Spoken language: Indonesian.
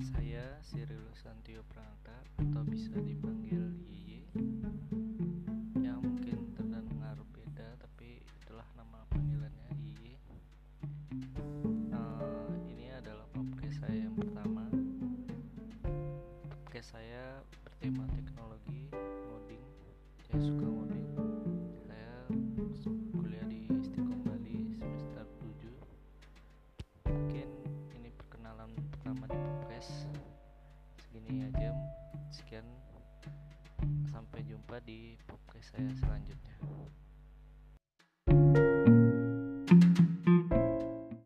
Saya Cyril Santio Pranata atau bisa dipanggil Yeye. yang mungkin terdengar beda tapi itulah nama panggilannya Yeye. Uh, ini adalah podcast saya yang pertama. Podcast saya bertema teknologi, coding. Saya suka ngoding. Segini aja sekian. Sampai jumpa di podcast saya selanjutnya